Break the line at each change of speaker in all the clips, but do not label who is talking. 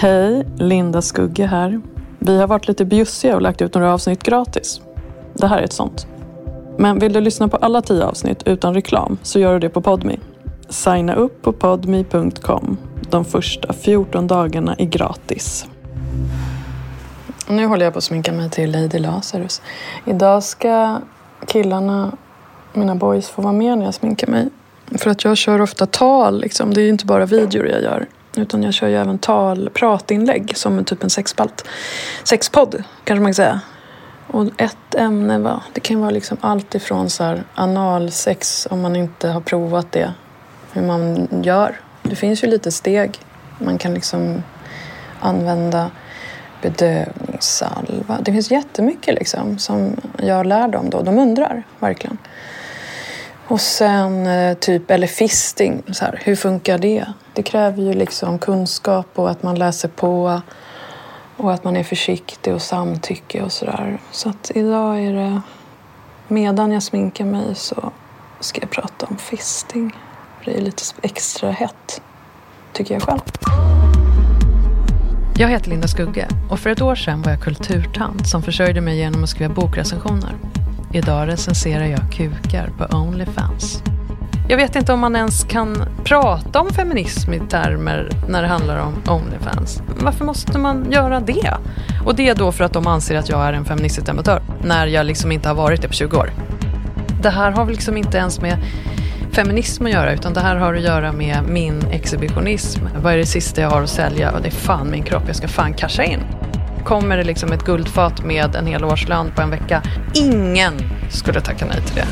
Hej, Linda Skugge här. Vi har varit lite bjussiga och lagt ut några avsnitt gratis. Det här är ett sånt. Men vill du lyssna på alla tio avsnitt utan reklam så gör du det på Podmi. Signa upp på podmi.com. De första 14 dagarna är gratis. Nu håller jag på att sminka mig till Lady Lazarus. Idag ska killarna, mina boys, få vara med när jag sminkar mig. För att jag kör ofta tal, liksom. det är inte bara videor jag gör. Utan jag kör ju även tal, pratinlägg som typ en sexspalt. Sexpodd kanske man kan säga. Och ett ämne, va? det kan vara liksom allt ifrån så här analsex om man inte har provat det. Hur man gör. Det finns ju lite steg. Man kan liksom använda bedövningssalva. Det finns jättemycket liksom som jag lär dem då. De undrar verkligen. Och sen eh, typ, eller fisting, så här, hur funkar det? Det kräver ju liksom kunskap och att man läser på och att man är försiktig och samtycke och sådär. Så att idag är det, medan jag sminkar mig så ska jag prata om fisting. Det är lite extra hett, tycker jag själv.
Jag heter Linda Skugge och för ett år sedan var jag kulturtant som försörjde mig genom att skriva bokrecensioner. Idag recenserar jag kukar på Onlyfans. Jag vet inte om man ens kan prata om feminism i termer när det handlar om Onlyfans. Varför måste man göra det? Och det är då för att de anser att jag är en feministisk debattör, när jag liksom inte har varit det på 20 år. Det här har väl liksom inte ens med feminism att göra, utan det här har att göra med min exhibitionism. Vad är det sista jag har att sälja? Och det är fan min kropp, jag ska fan casha in. Kommer det liksom ett guldfat med en hel årslön på en vecka, ingen skulle tacka nej till det.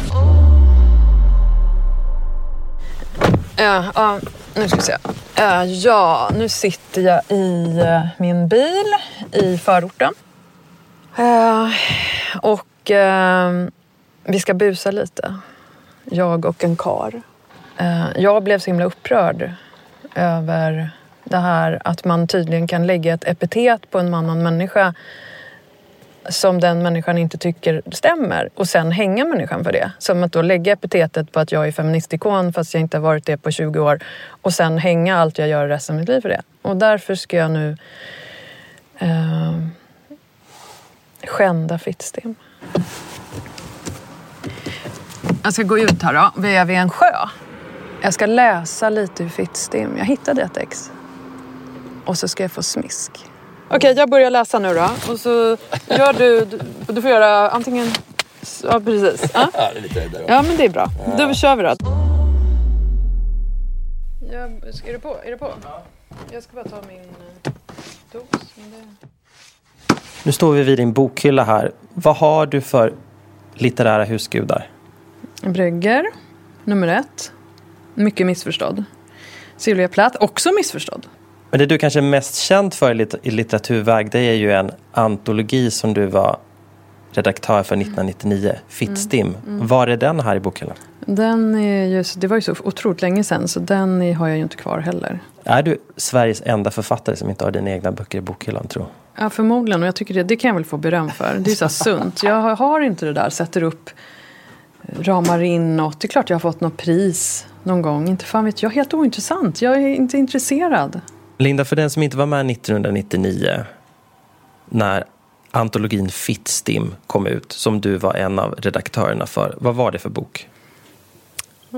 Ja, ja nu ska vi se. Ja, nu sitter jag i eh, min bil i förorten. Och eh, vi ska busa lite. Jag och en kar. Jag blev så himla upprörd över det här att man tydligen kan lägga ett epitet på en annan människa som den människan inte tycker stämmer och sen hänga människan för det. Som att då lägga epitetet på att jag är feministikon fast jag inte har varit det på 20 år och sen hänga allt jag gör resten av mitt liv för det. Och därför ska jag nu eh, skända Fittstim. Jag ska gå ut här då, vi är vid en sjö. Jag ska läsa lite ur Fittstim. Jag hittade ett ex. Och så ska jag få smisk. Okej, okay, jag börjar läsa nu då. Och så gör du, du får göra antingen... Ja, precis. Ja,
det är lite där
ja men det är bra. Då kör vi då. Ja, är du på? Är du på? Jag ska bara ta min eh, dos. Det...
Nu står vi vid din bokhylla här. Vad har du för litterära husgudar?
Brygger, nummer ett. Mycket missförstådd. Silvia Plath, också missförstådd.
Men det du kanske är mest känd för i litteraturväg det är ju en antologi som du var redaktör för 1999, Fittstim. Mm. Mm. Var är den här i bokhyllan?
Den är ju, det var ju så otroligt länge sedan så den har jag ju inte kvar heller.
Är du Sveriges enda författare som inte har dina egna böcker i bokhyllan tror
Ja förmodligen och jag tycker det, det kan jag väl få beröm för. Det är så sunt. Jag har inte det där, sätter upp ramar in något. Det är klart jag har fått något pris någon gång. Inte fan vet jag, helt ointressant. Jag är inte intresserad.
Linda, för den som inte var med 1999 när antologin Fittstim kom ut, som du var en av redaktörerna för. Vad var det för bok?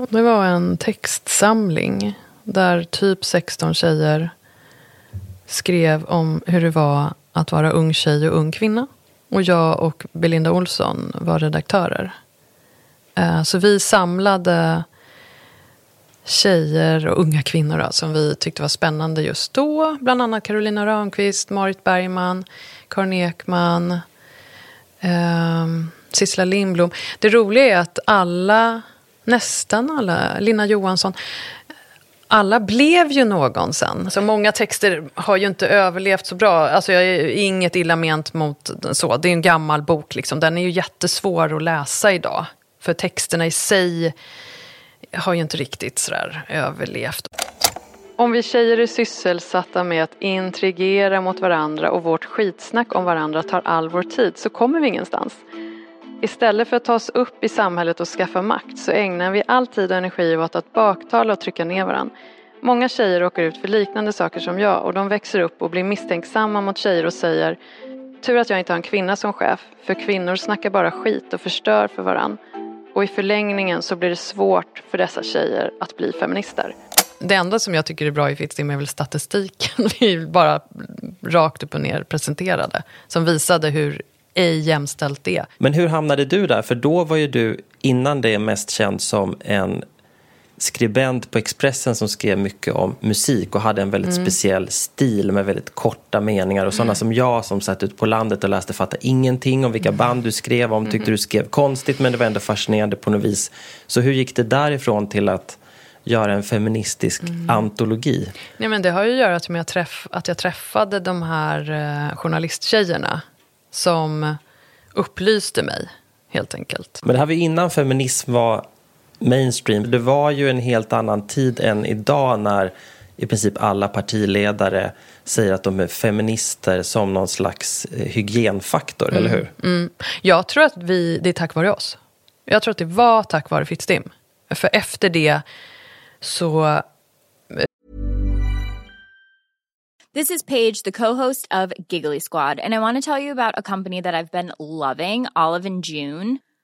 Det var en textsamling där typ 16 tjejer skrev om hur det var att vara ung tjej och ung kvinna. Och jag och Belinda Olsson var redaktörer. Eh, så vi samlade tjejer och unga kvinnor då, som vi tyckte var spännande just då. Bland annat Carolina Ramqvist, Marit Bergman, Karin Ekman, eh, Sissela Lindblom. Det roliga är att alla, nästan alla, Lina Johansson, alla blev ju någon sen. Så många texter har ju inte överlevt så bra. Alltså jag är inget illa ment mot så. Det är en gammal bok liksom. Den är ju jättesvår att läsa idag. För texterna i sig har ju inte riktigt sådär överlevt. Om vi tjejer är sysselsatta med att intrigera mot varandra och vårt skitsnack om varandra tar all vår tid så kommer vi ingenstans. Istället för att ta oss upp i samhället och skaffa makt så ägnar vi all tid och energi åt att baktala och trycka ner varandra. Många tjejer råkar ut för liknande saker som jag och de växer upp och blir misstänksamma mot tjejer och säger Tur att jag inte har en kvinna som chef, för kvinnor snackar bara skit och förstör för varann. Och i förlängningen så blir det svårt för dessa tjejer att bli feminister. Det enda som jag tycker är bra i Fittstim är väl statistiken. Vi bara rakt upp och ner presenterade. Som visade hur ej jämställt det är.
Men hur hamnade du där? För då var ju du innan det mest känd som en skribent på Expressen som skrev mycket om musik och hade en väldigt mm. speciell stil med väldigt korta meningar. Och sådana mm. som jag som satt ut på landet och läste fattade ingenting om vilka band du skrev om. Tyckte mm. du skrev konstigt men det var ändå fascinerande på något vis. Så hur gick det därifrån till att göra en feministisk mm. antologi?
Nej, men det har ju att göra med att, träff att jag träffade de här eh, journalisttjejerna som upplyste mig, helt enkelt.
Men det här var innan feminism var mainstream. Det var ju en helt annan tid än idag när i princip alla partiledare säger att de är feminister som någon slags eh, hygienfaktor, mm. eller hur?
Mm. Jag tror att vi, det är tack vare oss. Jag tror att det var tack vare Fittstim. För efter det så... Eh,
This is Paige, the co-host of Giggly Squad, and I want to tell you about a company that I've been loving, Olive and June.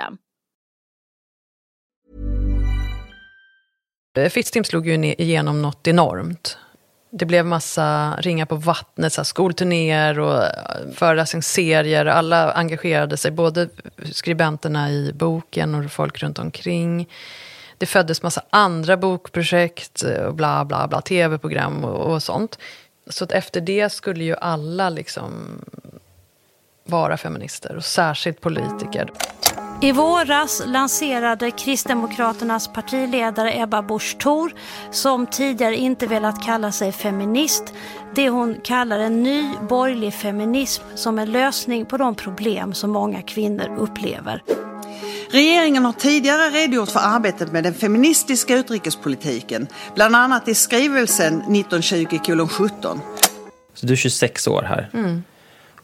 System.
Eh, Fittstim slog ju igenom något enormt. Det blev massa ringar på vattnet, så skolturnéer och eh, föreläsningsserier. Alla engagerade sig, både skribenterna i boken och folk runt omkring. Det föddes massa andra bokprojekt eh, och bla bla bla, tv-program och, och sånt. Så att efter det skulle ju alla liksom vara feminister, och särskilt politiker.
I våras lanserade Kristdemokraternas partiledare Ebba Busch Thor, som tidigare inte velat kalla sig feminist, det hon kallar en ny borgerlig feminism som en lösning på de problem som många kvinnor upplever.
Regeringen har tidigare redogjort för arbetet med den feministiska utrikespolitiken, bland annat i skrivelsen 1920-17.
Så du är 26 år här.
Mm.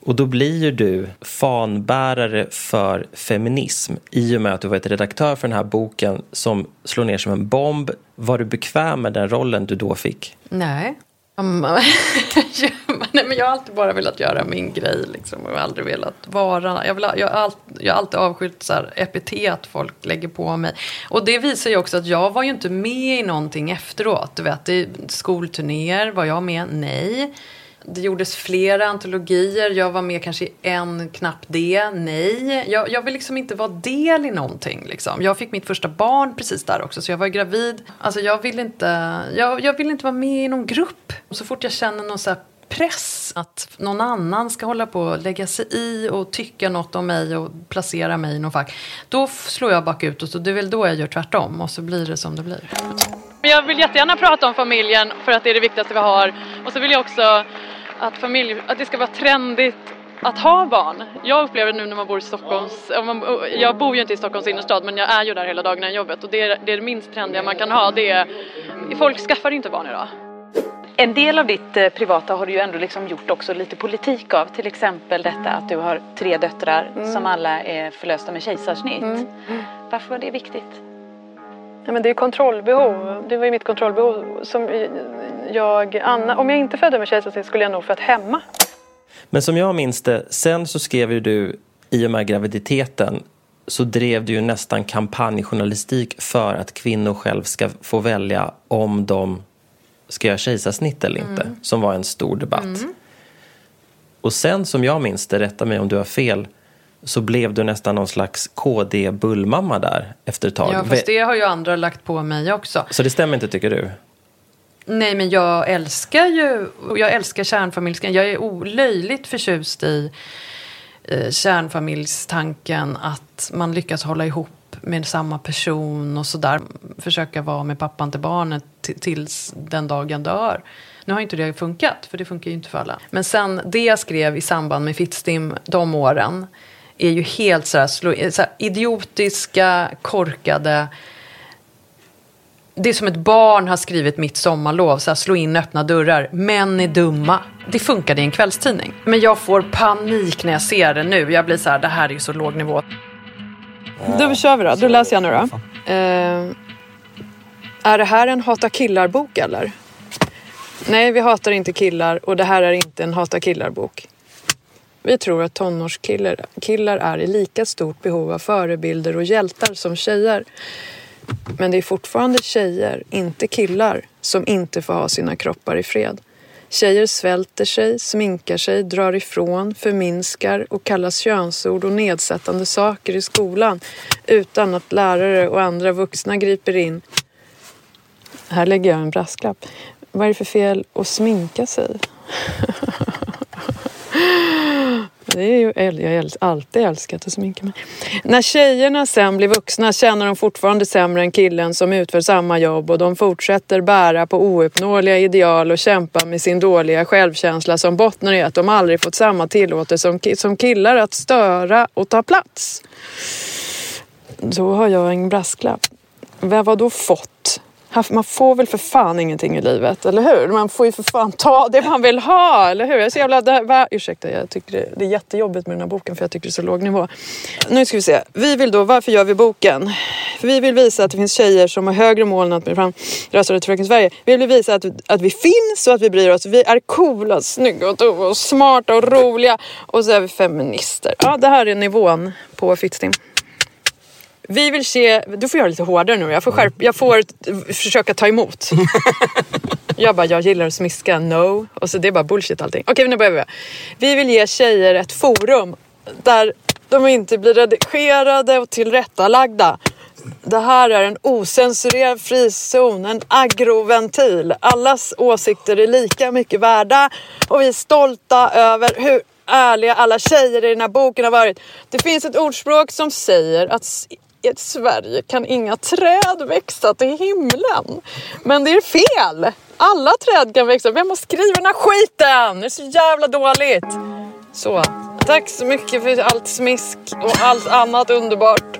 Och då blir ju du fanbärare för feminism i och med att du varit redaktör för den här boken som slår ner som en bomb. Var du bekväm med den rollen du då fick?
Nej. Nej men jag har alltid bara velat göra min grej liksom, och aldrig velat vara... Jag, vill, jag, har, alltid, jag har alltid avskytt så här, epitet folk lägger på mig. Och det visar ju också att jag var ju inte med i någonting efteråt. Du vet, i skolturnéer, var jag med? Nej. Det gjordes flera antologier. Jag var med kanske i en, knappt det. Nej, jag, jag vill liksom inte vara del i någonting. Liksom. Jag fick mitt första barn precis där också, så jag var gravid. Alltså jag vill inte, jag, jag vill inte vara med i någon grupp. Så fort jag känner någon så press att någon annan ska hålla på och lägga sig i och tycka något om mig och placera mig i någon fack. Då slår jag bakut och så det är väl då jag gör tvärtom och så blir det som det blir. Jag vill jättegärna prata om familjen för att det är det viktigaste vi har. Och så vill jag också att, familj, att det ska vara trendigt att ha barn. Jag upplever nu när man bor i Stockholms, jag bor ju inte i Stockholms innerstad men jag är ju där hela dagen i jobbet och det är, det är det minst trendiga man kan ha. Det är, folk skaffar inte barn idag.
En del av ditt eh, privata har du ju ändå liksom gjort också lite politik av. Till exempel detta att du har tre döttrar mm. som alla är förlösta med kejsarsnitt. Mm. Varför var det viktigt?
Ja, men det är kontrollbehov. Det var ju mitt kontrollbehov. Som jag, Anna, om jag inte födde med kejsarsnitt skulle jag nog fött hemma.
Men som jag minns det, sen så skrev ju du i och med graviditeten så drev du ju nästan kampanjjournalistik för att kvinnor själv ska få välja om de ska göra kejsarsnitt eller inte. Mm. Som var en stor debatt. Mm. Och sen som jag minns det, rätta mig om du har fel, så blev du nästan någon slags KD-bullmamma där efter ett tag.
Ja, fast det har ju andra lagt på mig också.
Så det stämmer inte tycker du?
Nej, men jag älskar ju, jag älskar kärnfamiljsgrejen. Jag är olöjligt förtjust i
eh, kärnfamiljstanken, att man lyckas hålla ihop med samma person och sådär. Försöka vara med pappan till barnet tills den dagen dör. Nu har inte det funkat, för det funkar ju inte för alla. Men sen det jag skrev i samband med Fittstim de åren är ju helt så här, så här idiotiska, korkade det är som ett barn har skrivit mitt sommarlov, så här, slå in öppna dörrar. Män är dumma. Det funkade i en kvällstidning. Men jag får panik när jag ser det nu. Jag blir så här, det här är ju så låg nivå.
Då kör vi då. Då läser jag nu då. Eh, är det här en hata killar-bok eller? Nej, vi hatar inte killar och det här är inte en hata killar-bok. Vi tror att tonårskillar killar är i lika stort behov av förebilder och hjältar som tjejer. Men det är fortfarande tjejer, inte killar, som inte får ha sina kroppar i fred. Tjejer svälter sig, sminkar sig, drar ifrån, förminskar och kallas könsord och nedsättande saker i skolan utan att lärare och andra vuxna griper in. Här lägger jag en brasklapp. Vad är det för fel att sminka sig? Det är ju, jag har alltid älskat att sminka mig. När tjejerna sen blir vuxna känner de fortfarande sämre än killen som utför samma jobb och de fortsätter bära på ouppnåeliga ideal och kämpa med sin dåliga självkänsla som bottnar i att de aldrig fått samma tillåtelse som killar att störa och ta plats. Då har jag en brasklapp. Vad har då fått? Man får väl för fan ingenting i livet, eller hur? Man får ju för fan ta det man vill ha, eller hur? Jag är så jävla... Va? Ursäkta, jag tycker det, det är jättejobbigt med den här boken för jag tycker det är så låg nivå. Nu ska vi se. Vi vill då, varför gör vi boken? För vi vill visa att det finns tjejer som har högre mål än att bli fram röstade till Fröken Sverige. Vi vill visa att, att vi finns och att vi bryr oss. Vi är coola, snygga och, och smarta och roliga. Och så är vi feminister. Ja, det här är nivån på Fittstim. Vi vill se, du får göra lite hårdare nu, jag får, skärp, jag får försöka ta emot. jag bara, jag gillar att smiska, no. Och så det är bara bullshit allting. Okej, nu börjar vi. Vi vill ge tjejer ett forum där de inte blir redigerade och tillrättalagda. Det här är en osensurerad frizon, en agroventil. Allas åsikter är lika mycket värda och vi är stolta över hur ärliga alla tjejer i den här boken har varit. Det finns ett ordspråk som säger att i ett Sverige kan inga träd växa till himlen. Men det är fel! Alla träd kan växa. Vem har skrivit den här skiten? Det är så jävla dåligt. Så, tack så mycket för allt smisk och allt annat underbart.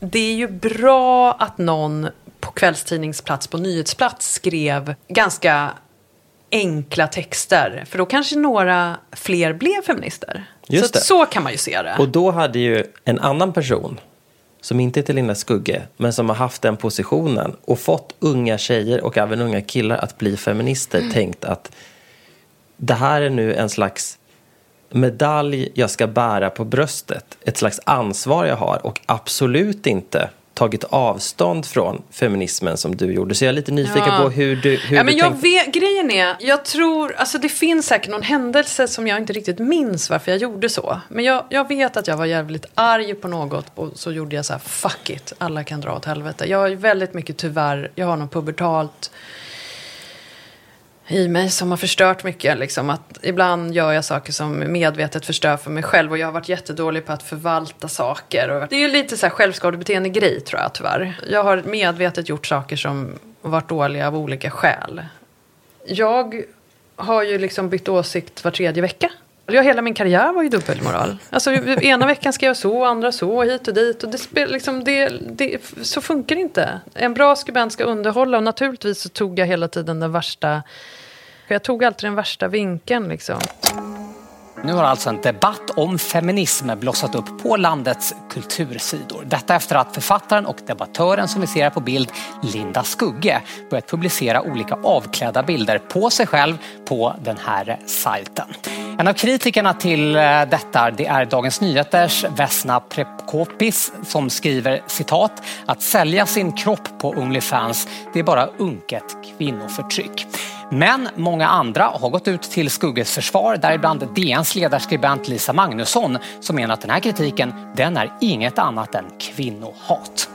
Det är ju bra att någon på kvällstidningsplats, på nyhetsplats skrev ganska enkla texter. För då kanske några fler blev feminister. Just så, det. så kan man ju se det.
Och då hade ju en annan person som inte heter Linda Skugge, men som har haft den positionen och fått unga tjejer och även unga killar att bli feminister, mm. tänkt att det här är nu en slags medalj jag ska bära på bröstet, ett slags ansvar jag har och absolut inte tagit avstånd från feminismen som du gjorde. Så jag är lite nyfiken ja. på hur du hur
ja, men
du
jag vet, Grejen är, jag tror, alltså det finns säkert någon händelse som jag inte riktigt minns varför jag gjorde så. Men jag, jag vet att jag var jävligt arg på något och så gjorde jag så här, fuck it, alla kan dra åt helvete. Jag har väldigt mycket tyvärr, jag har något pubertalt i mig som har förstört mycket. Liksom. Att ibland gör jag saker som medvetet förstör för mig själv och jag har varit jättedålig på att förvalta saker. det är ju lite så här självskadebeteende-grej tror jag tyvärr. Jag har medvetet gjort saker som varit dåliga av olika skäl. Jag har ju liksom bytt åsikt var tredje vecka. Jag, hela min karriär var ju dubbelmoral. Alltså, ena veckan ska jag så, andra så, hit och dit. Och det, liksom, det, det, så funkar det inte. En bra skribent ska underhålla och naturligtvis så tog jag hela tiden den värsta för jag tog alltid den värsta vinkeln liksom.
Nu har alltså en debatt om feminism blossat upp på landets kultursidor. Detta efter att författaren och debattören som vi ser här på bild, Linda Skugge, börjat publicera olika avklädda bilder på sig själv på den här sajten. En av kritikerna till eh, detta det är Dagens Nyheters Vesna Prekopis som skriver citat att sälja sin kropp på Onlyfans det är bara unket kvinnoförtryck. Men många andra har gått ut till Skugges försvar, däribland DNs ledarskribent Lisa Magnusson som menar att den här kritiken den är inget annat än kvinnohat.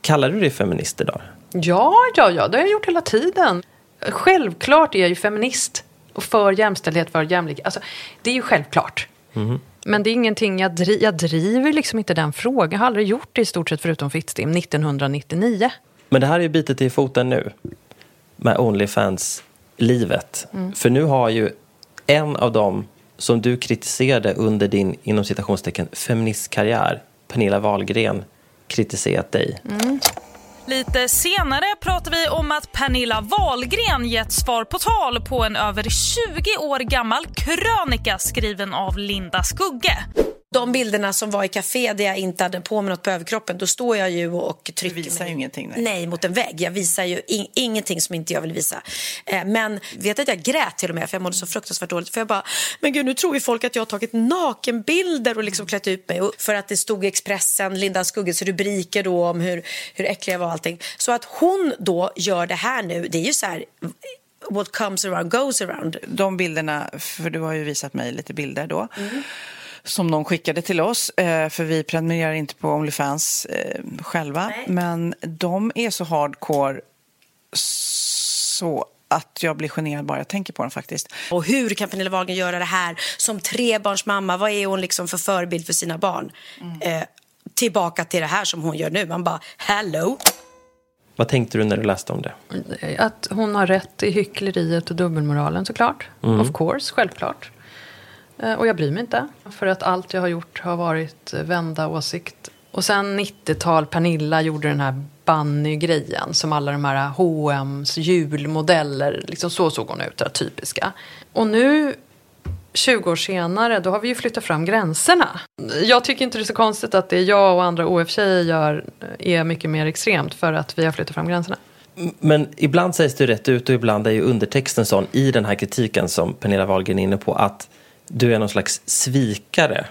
Kallar du dig feminist idag?
Ja, ja, ja, det har jag gjort hela tiden. Självklart är jag ju feminist och för jämställdhet, för jämlikhet. Alltså, det är ju självklart.
Mm.
Men det är ingenting jag, dri jag driver liksom inte den frågan. Jag har aldrig gjort det i stort sett förutom Fittstim 1999.
Men det här är ju bitet i foten nu med Onlyfans-livet. Mm. För nu har ju en av dem som du kritiserade under din inom citationstecken feministkarriär, Pernilla Wahlgren, kritiserat dig. Mm.
Lite senare pratar vi om att Pernilla Wahlgren gett svar på tal på en över 20 år gammal krönika skriven av Linda Skugge.
De bilderna som var i café där jag inte hade på mig något på överkroppen, då står jag ju och trycker
du visar
mig.
ingenting.
Nej. nej. mot en vägg. Jag visar ju in ingenting som inte jag vill visa. Eh, men vet att jag grät till och med för jag mådde så fruktansvärt dåligt. För jag bara, men gud nu tror ju folk att jag har tagit nakenbilder och liksom klätt ut mig. Och för att det stod i Expressen, Linda Skugges rubriker då om hur, hur äcklig jag var och allting. Så att hon då gör det här nu, det är ju så här what comes around goes around.
De bilderna, för du har ju visat mig lite bilder då. Mm som någon skickade till oss. Eh, för vi prenumererar inte på Onlyfans eh, själva. Nej. Men de är så hardcore så att jag blir generad bara jag tänker på dem faktiskt.
Och hur kan Pernilla Wahlgren göra det här som trebarnsmamma? Vad är hon liksom för förebild för sina barn? Mm. Eh, tillbaka till det här som hon gör nu. Man bara, hello!
Vad tänkte du när du läste om det?
Att hon har rätt i hyckleriet och dubbelmoralen såklart. Mm. Of course, självklart. Eh, och jag bryr mig inte. För att allt jag har gjort har varit eh, vända åsikt. Och sen 90-tal, Pernilla gjorde den här Bunny-grejen. Som alla de här H&M's julmodeller, liksom så såg hon ut, det typiska. Och nu 20 år senare, då har vi ju flyttat fram gränserna. Jag tycker inte det är så konstigt att det jag och andra OF-tjejer gör eh, är mycket mer extremt för att vi har flyttat fram gränserna.
Men ibland sägs det rätt ut och ibland är ju undertexten sån i den här kritiken som Pernilla Wahlgren är inne på att du är någon slags svikare.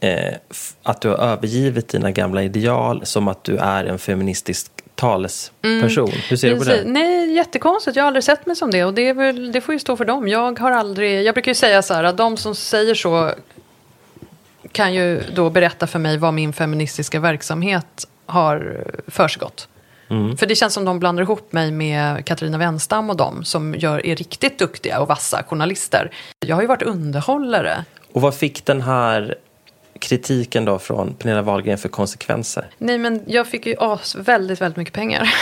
Eh, att du har övergivit dina gamla ideal som att du är en feministisk talesperson. Mm. Hur ser du på det?
Nej, jättekonstigt. Jag har aldrig sett mig som det. Och det, väl, det får ju stå för dem. Jag har aldrig... Jag brukar ju säga så här att de som säger så kan ju då berätta för mig vad min feministiska verksamhet har försiggått. Mm. För det känns som de blandar ihop mig med Katarina Wenstam och dem som gör, är riktigt duktiga och vassa journalister. Jag har ju varit underhållare.
Och vad fick den här kritiken då från Pernilla Wahlgren för konsekvenser?
Nej men jag fick ju as, väldigt, väldigt mycket pengar.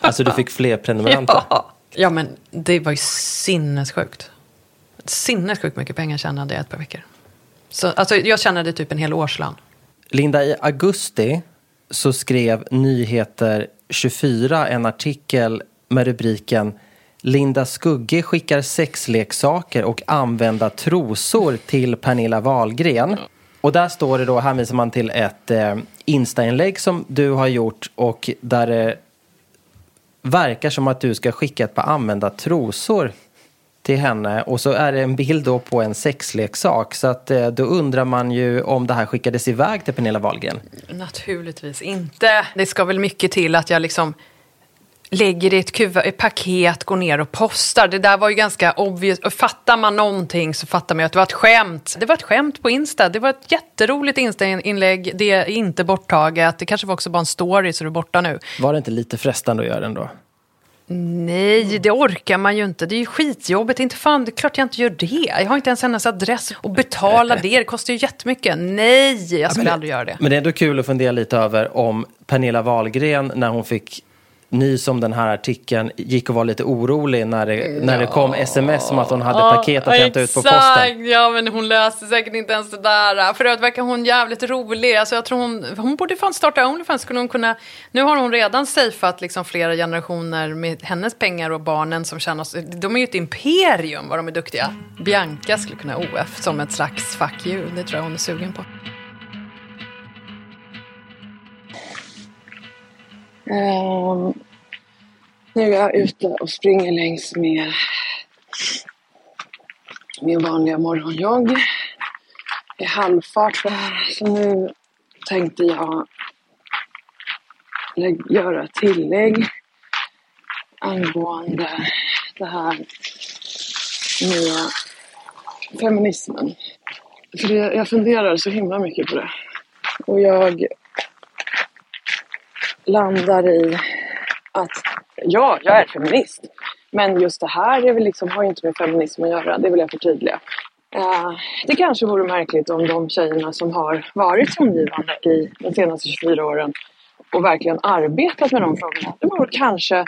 Alltså du fick fler prenumeranter?
Ja. ja men det var ju sinnessjukt. Sinnessjukt mycket pengar tjänade jag ett par veckor. Så, alltså, jag tjänade typ en hel årslön.
Linda, i augusti så skrev Nyheter 24 en artikel med rubriken Linda Skugge skickar sexleksaker och använda trosor till Pernilla Wahlgren. Och där står det då, hänvisar man till ett eh, Insta-inlägg som du har gjort och där det verkar som att du ska skicka ett par använda trosor till henne och så är det en bild då på en sexleksak. Så att eh, då undrar man ju om det här skickades iväg till Pernilla Wahlgren.
Naturligtvis inte. Det ska väl mycket till att jag liksom lägger det i ett, kuva, ett paket, går ner och postar. Det där var ju ganska obvious. Fattar man någonting så fattar man ju att det var ett skämt. Det var ett skämt på Insta. Det var ett jätteroligt Insta-inlägg. Det är inte borttaget. Det kanske var också bara en story så det är borta nu.
Var det inte lite frestande att göra den då?
Nej, det orkar man ju inte. Det är ju skitjobbigt. Inte fan, det är klart jag inte gör det. Jag har inte ens hennes adress. Och betala det, det kostar ju jättemycket. Nej, jag skulle ja, aldrig göra det.
Men det är ändå kul att fundera lite över om Pernilla Wahlgren, när hon fick nys om den här artikeln gick och var lite orolig när det, ja. när det kom sms om att hon hade ja, paket att hämta ut på posten.
Ja, men hon läste säkert inte ens det där. För övrigt verkar hon jävligt rolig. Alltså, jag tror hon, hon borde fan starta Onlyfans. Skulle hon kunna, nu har hon redan safeat liksom flera generationer med hennes pengar och barnen som tjänar. De är ju ett imperium vad de är duktiga. Bianca skulle kunna OF som ett slags fuck you. Det tror jag hon är sugen på.
Um, nu är jag ute och springer längs med min vanliga morgonjogg i halvfart. Så nu tänkte jag göra ett tillägg angående det här med feminismen. För jag funderar så himla mycket på det. Och jag landar i att ja, jag är feminist. Men just det här är väl liksom, har inte med feminism att göra, det vill jag förtydliga. Eh, det kanske vore märkligt om de tjejerna som har varit tongivande i de senaste 24 åren och verkligen arbetat med de frågorna, det vore kanske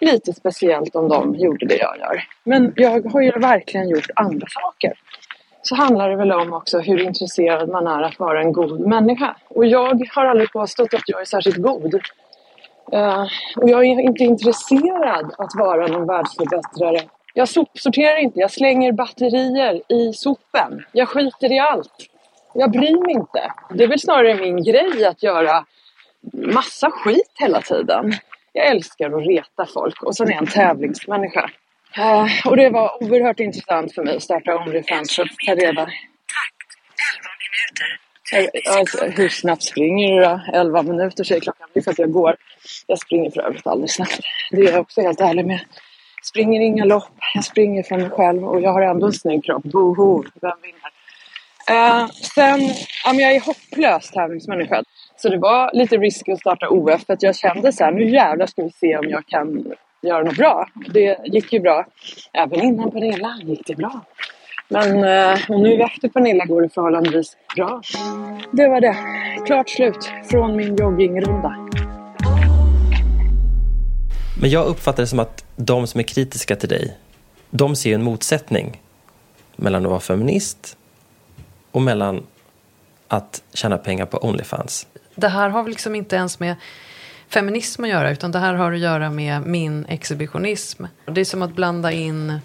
lite speciellt om de gjorde det jag gör. Men jag har ju verkligen gjort andra saker. Så handlar det väl om också hur intresserad man är att vara en god människa. Och jag har aldrig påstått att jag är särskilt god. Uh, och jag är inte intresserad att vara någon världsförbättrare. Jag sopsorterar inte, jag slänger batterier i sopen. Jag skiter i allt. Jag bryr mig inte. Det är väl snarare min grej att göra massa skit hela tiden. Jag älskar att reta folk och sen är jag en tävlingsmänniska. Uh, och det var oerhört intressant för mig att starta Onlyfans för att ta reda... Alltså, hur snabbt springer du då? 11 minuter säger klockan. Det är för att jag går. Jag springer för övrigt alldeles snabbt. Det är jag också helt ärlig med. Springer inga lopp. Jag springer för mig själv och jag har ändå en snygg kropp. Boho, vem vinner? Uh, sen, ja, men jag är hopplös tävlingsmänniska. Så det var lite risk att starta OF för att jag kände så här, nu jävlar ska vi se om jag kan göra något bra. Det gick ju bra. Även innan Pernilla gick det bra. Men eh, och nu efter Pernilla går det förhållandevis bra. Det var det. Klart slut från min joggingrunda.
Men jag uppfattar det som att de som är kritiska till dig, de ser en motsättning mellan att vara feminist och mellan att tjäna pengar på Onlyfans.
Det här har väl liksom inte ens med feminism att göra, utan det här har att göra med min exhibitionism. Det är som att blanda in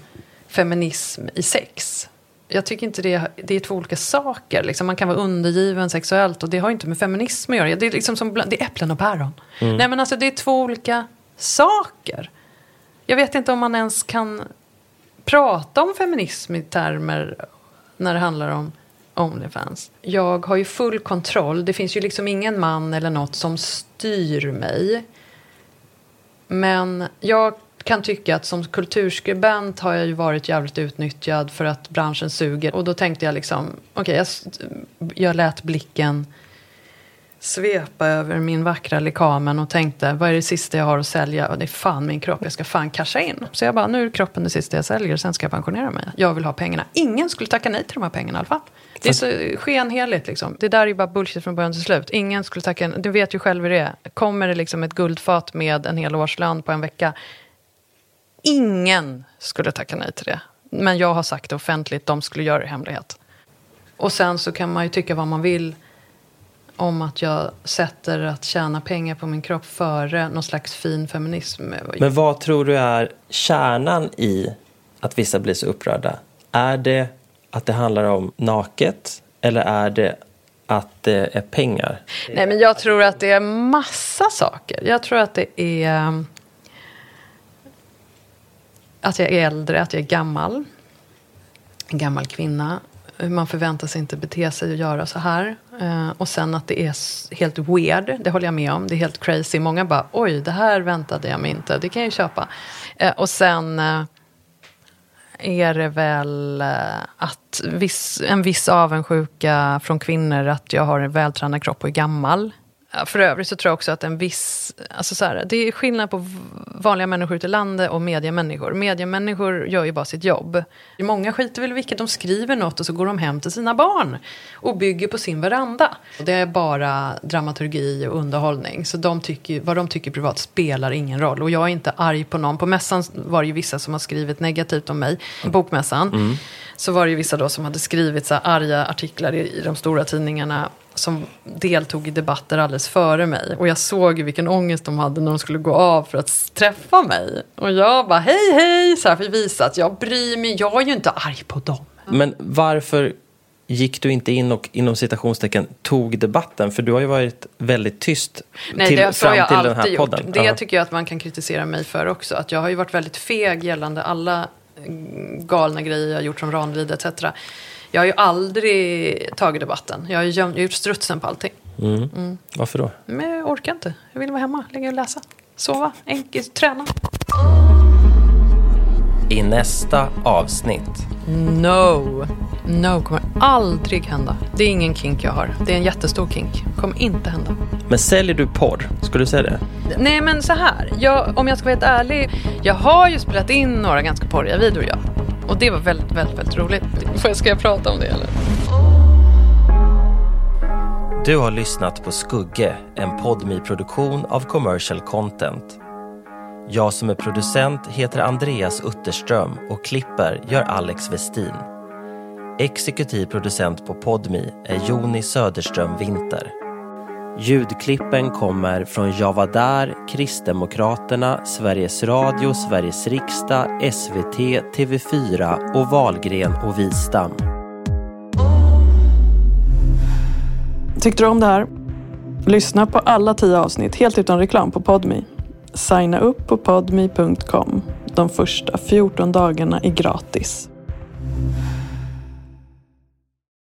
feminism i sex. Jag tycker inte det, det är två olika saker. Liksom man kan vara undergiven sexuellt och det har inte med feminism att göra. Det är, liksom som, det är äpplen och päron. Mm. Nej men alltså det är två olika saker. Jag vet inte om man ens kan prata om feminism i termer när det handlar om Onlyfans. Jag har ju full kontroll. Det finns ju liksom ingen man eller något som styr mig. Men jag kan tycka att som kulturskribent har jag ju varit jävligt utnyttjad för att branschen suger. Och då tänkte jag liksom, okej, okay, jag, jag lät blicken svepa över min vackra lekamen och tänkte, vad är det sista jag har att sälja? Och det är fan min kropp, jag ska fan casha in. Så jag bara, nu är kroppen det sista jag säljer, sen ska jag pensionera mig. Jag vill ha pengarna. Ingen skulle tacka nej till de här pengarna i alla fall. Det är så skenheligt liksom. Det där är ju bara bullshit från början till slut. Ingen skulle tacka, du vet ju själv hur det är. Kommer det liksom ett guldfat med en hel årslön på en vecka, Ingen skulle tacka nej till det. Men jag har sagt det offentligt, de skulle göra det i hemlighet. Och sen så kan man ju tycka vad man vill om att jag sätter att tjäna pengar på min kropp före någon slags fin feminism.
Men vad tror du är kärnan i att vissa blir så upprörda? Är det att det handlar om naket eller är det att det är pengar?
Nej, men jag tror att det är massa saker. Jag tror att det är att jag är äldre, att jag är gammal. En gammal kvinna. Man förväntar sig inte bete sig och göra så här. Eh, och sen att det är helt weird, det håller jag med om. Det är helt crazy. Många bara, oj, det här väntade jag mig inte. Det kan jag ju köpa. Eh, och sen eh, är det väl eh, att viss, en viss avundsjuka från kvinnor att jag har en vältränad kropp och är gammal. För övrigt så tror jag också att en viss... Alltså så här, det är skillnad på vanliga människor ute i landet och mediemänniskor. Mediemänniskor gör ju bara sitt jobb. Många skiter väl i vilket de skriver något och så går de hem till sina barn och bygger på sin veranda. Det är bara dramaturgi och underhållning. Så de tycker, vad de tycker privat spelar ingen roll. Och jag är inte arg på någon. På mässan var det ju vissa som har skrivit negativt om mig. Bokmässan. Mm. Så var det ju vissa då som hade skrivit så arga artiklar i, i de stora tidningarna som deltog i debatter alldeles före mig. Och jag såg vilken ångest de hade när de skulle gå av för att träffa mig. Och jag bara hej hej, så här för att visa att jag bryr mig, jag är ju inte arg på dem.
Men varför gick du inte in och inom citationstecken tog debatten? För du har ju varit väldigt tyst
Nej, till, det fram till den här podden. Gjort. Det uh tycker jag att man kan kritisera mig för också. Att jag har ju varit väldigt feg gällande alla galna grejer jag gjort som Ranelid etc. Jag har ju aldrig tagit debatten. Jag har, ju gjort strutsen på allting.
Mm. Mm. Varför då?
Men jag orkar inte. Jag vill vara hemma, ligga och läsa. Sova, enkelt, träna.
I nästa avsnitt.
No. No, kommer aldrig hända. Det är ingen kink jag har. Det är en jättestor kink. Kommer inte hända.
Men säljer du porr? Skulle du säga det?
Nej, men så här. Jag, om jag ska vara helt ärlig. Jag har ju spelat in några ganska porriga videor, ja. Och det var väldigt, väldigt, väldigt roligt. Får jag, ska jag prata om det eller?
Du har lyssnat på Skugge, en podmi produktion av Commercial Content. Jag som är producent heter Andreas Utterström och klipper gör Alex Westin. Exekutiv producent på Podmi är Joni Söderström Winter. Ljudklippen kommer från Jag var där, Kristdemokraterna, Sveriges Radio, Sveriges riksdag, SVT, TV4 och Valgren och Wistam.
Tyckte du om det här? Lyssna på alla tio avsnitt helt utan reklam på Podmi. Signa upp på podmi.com. De första 14 dagarna är gratis.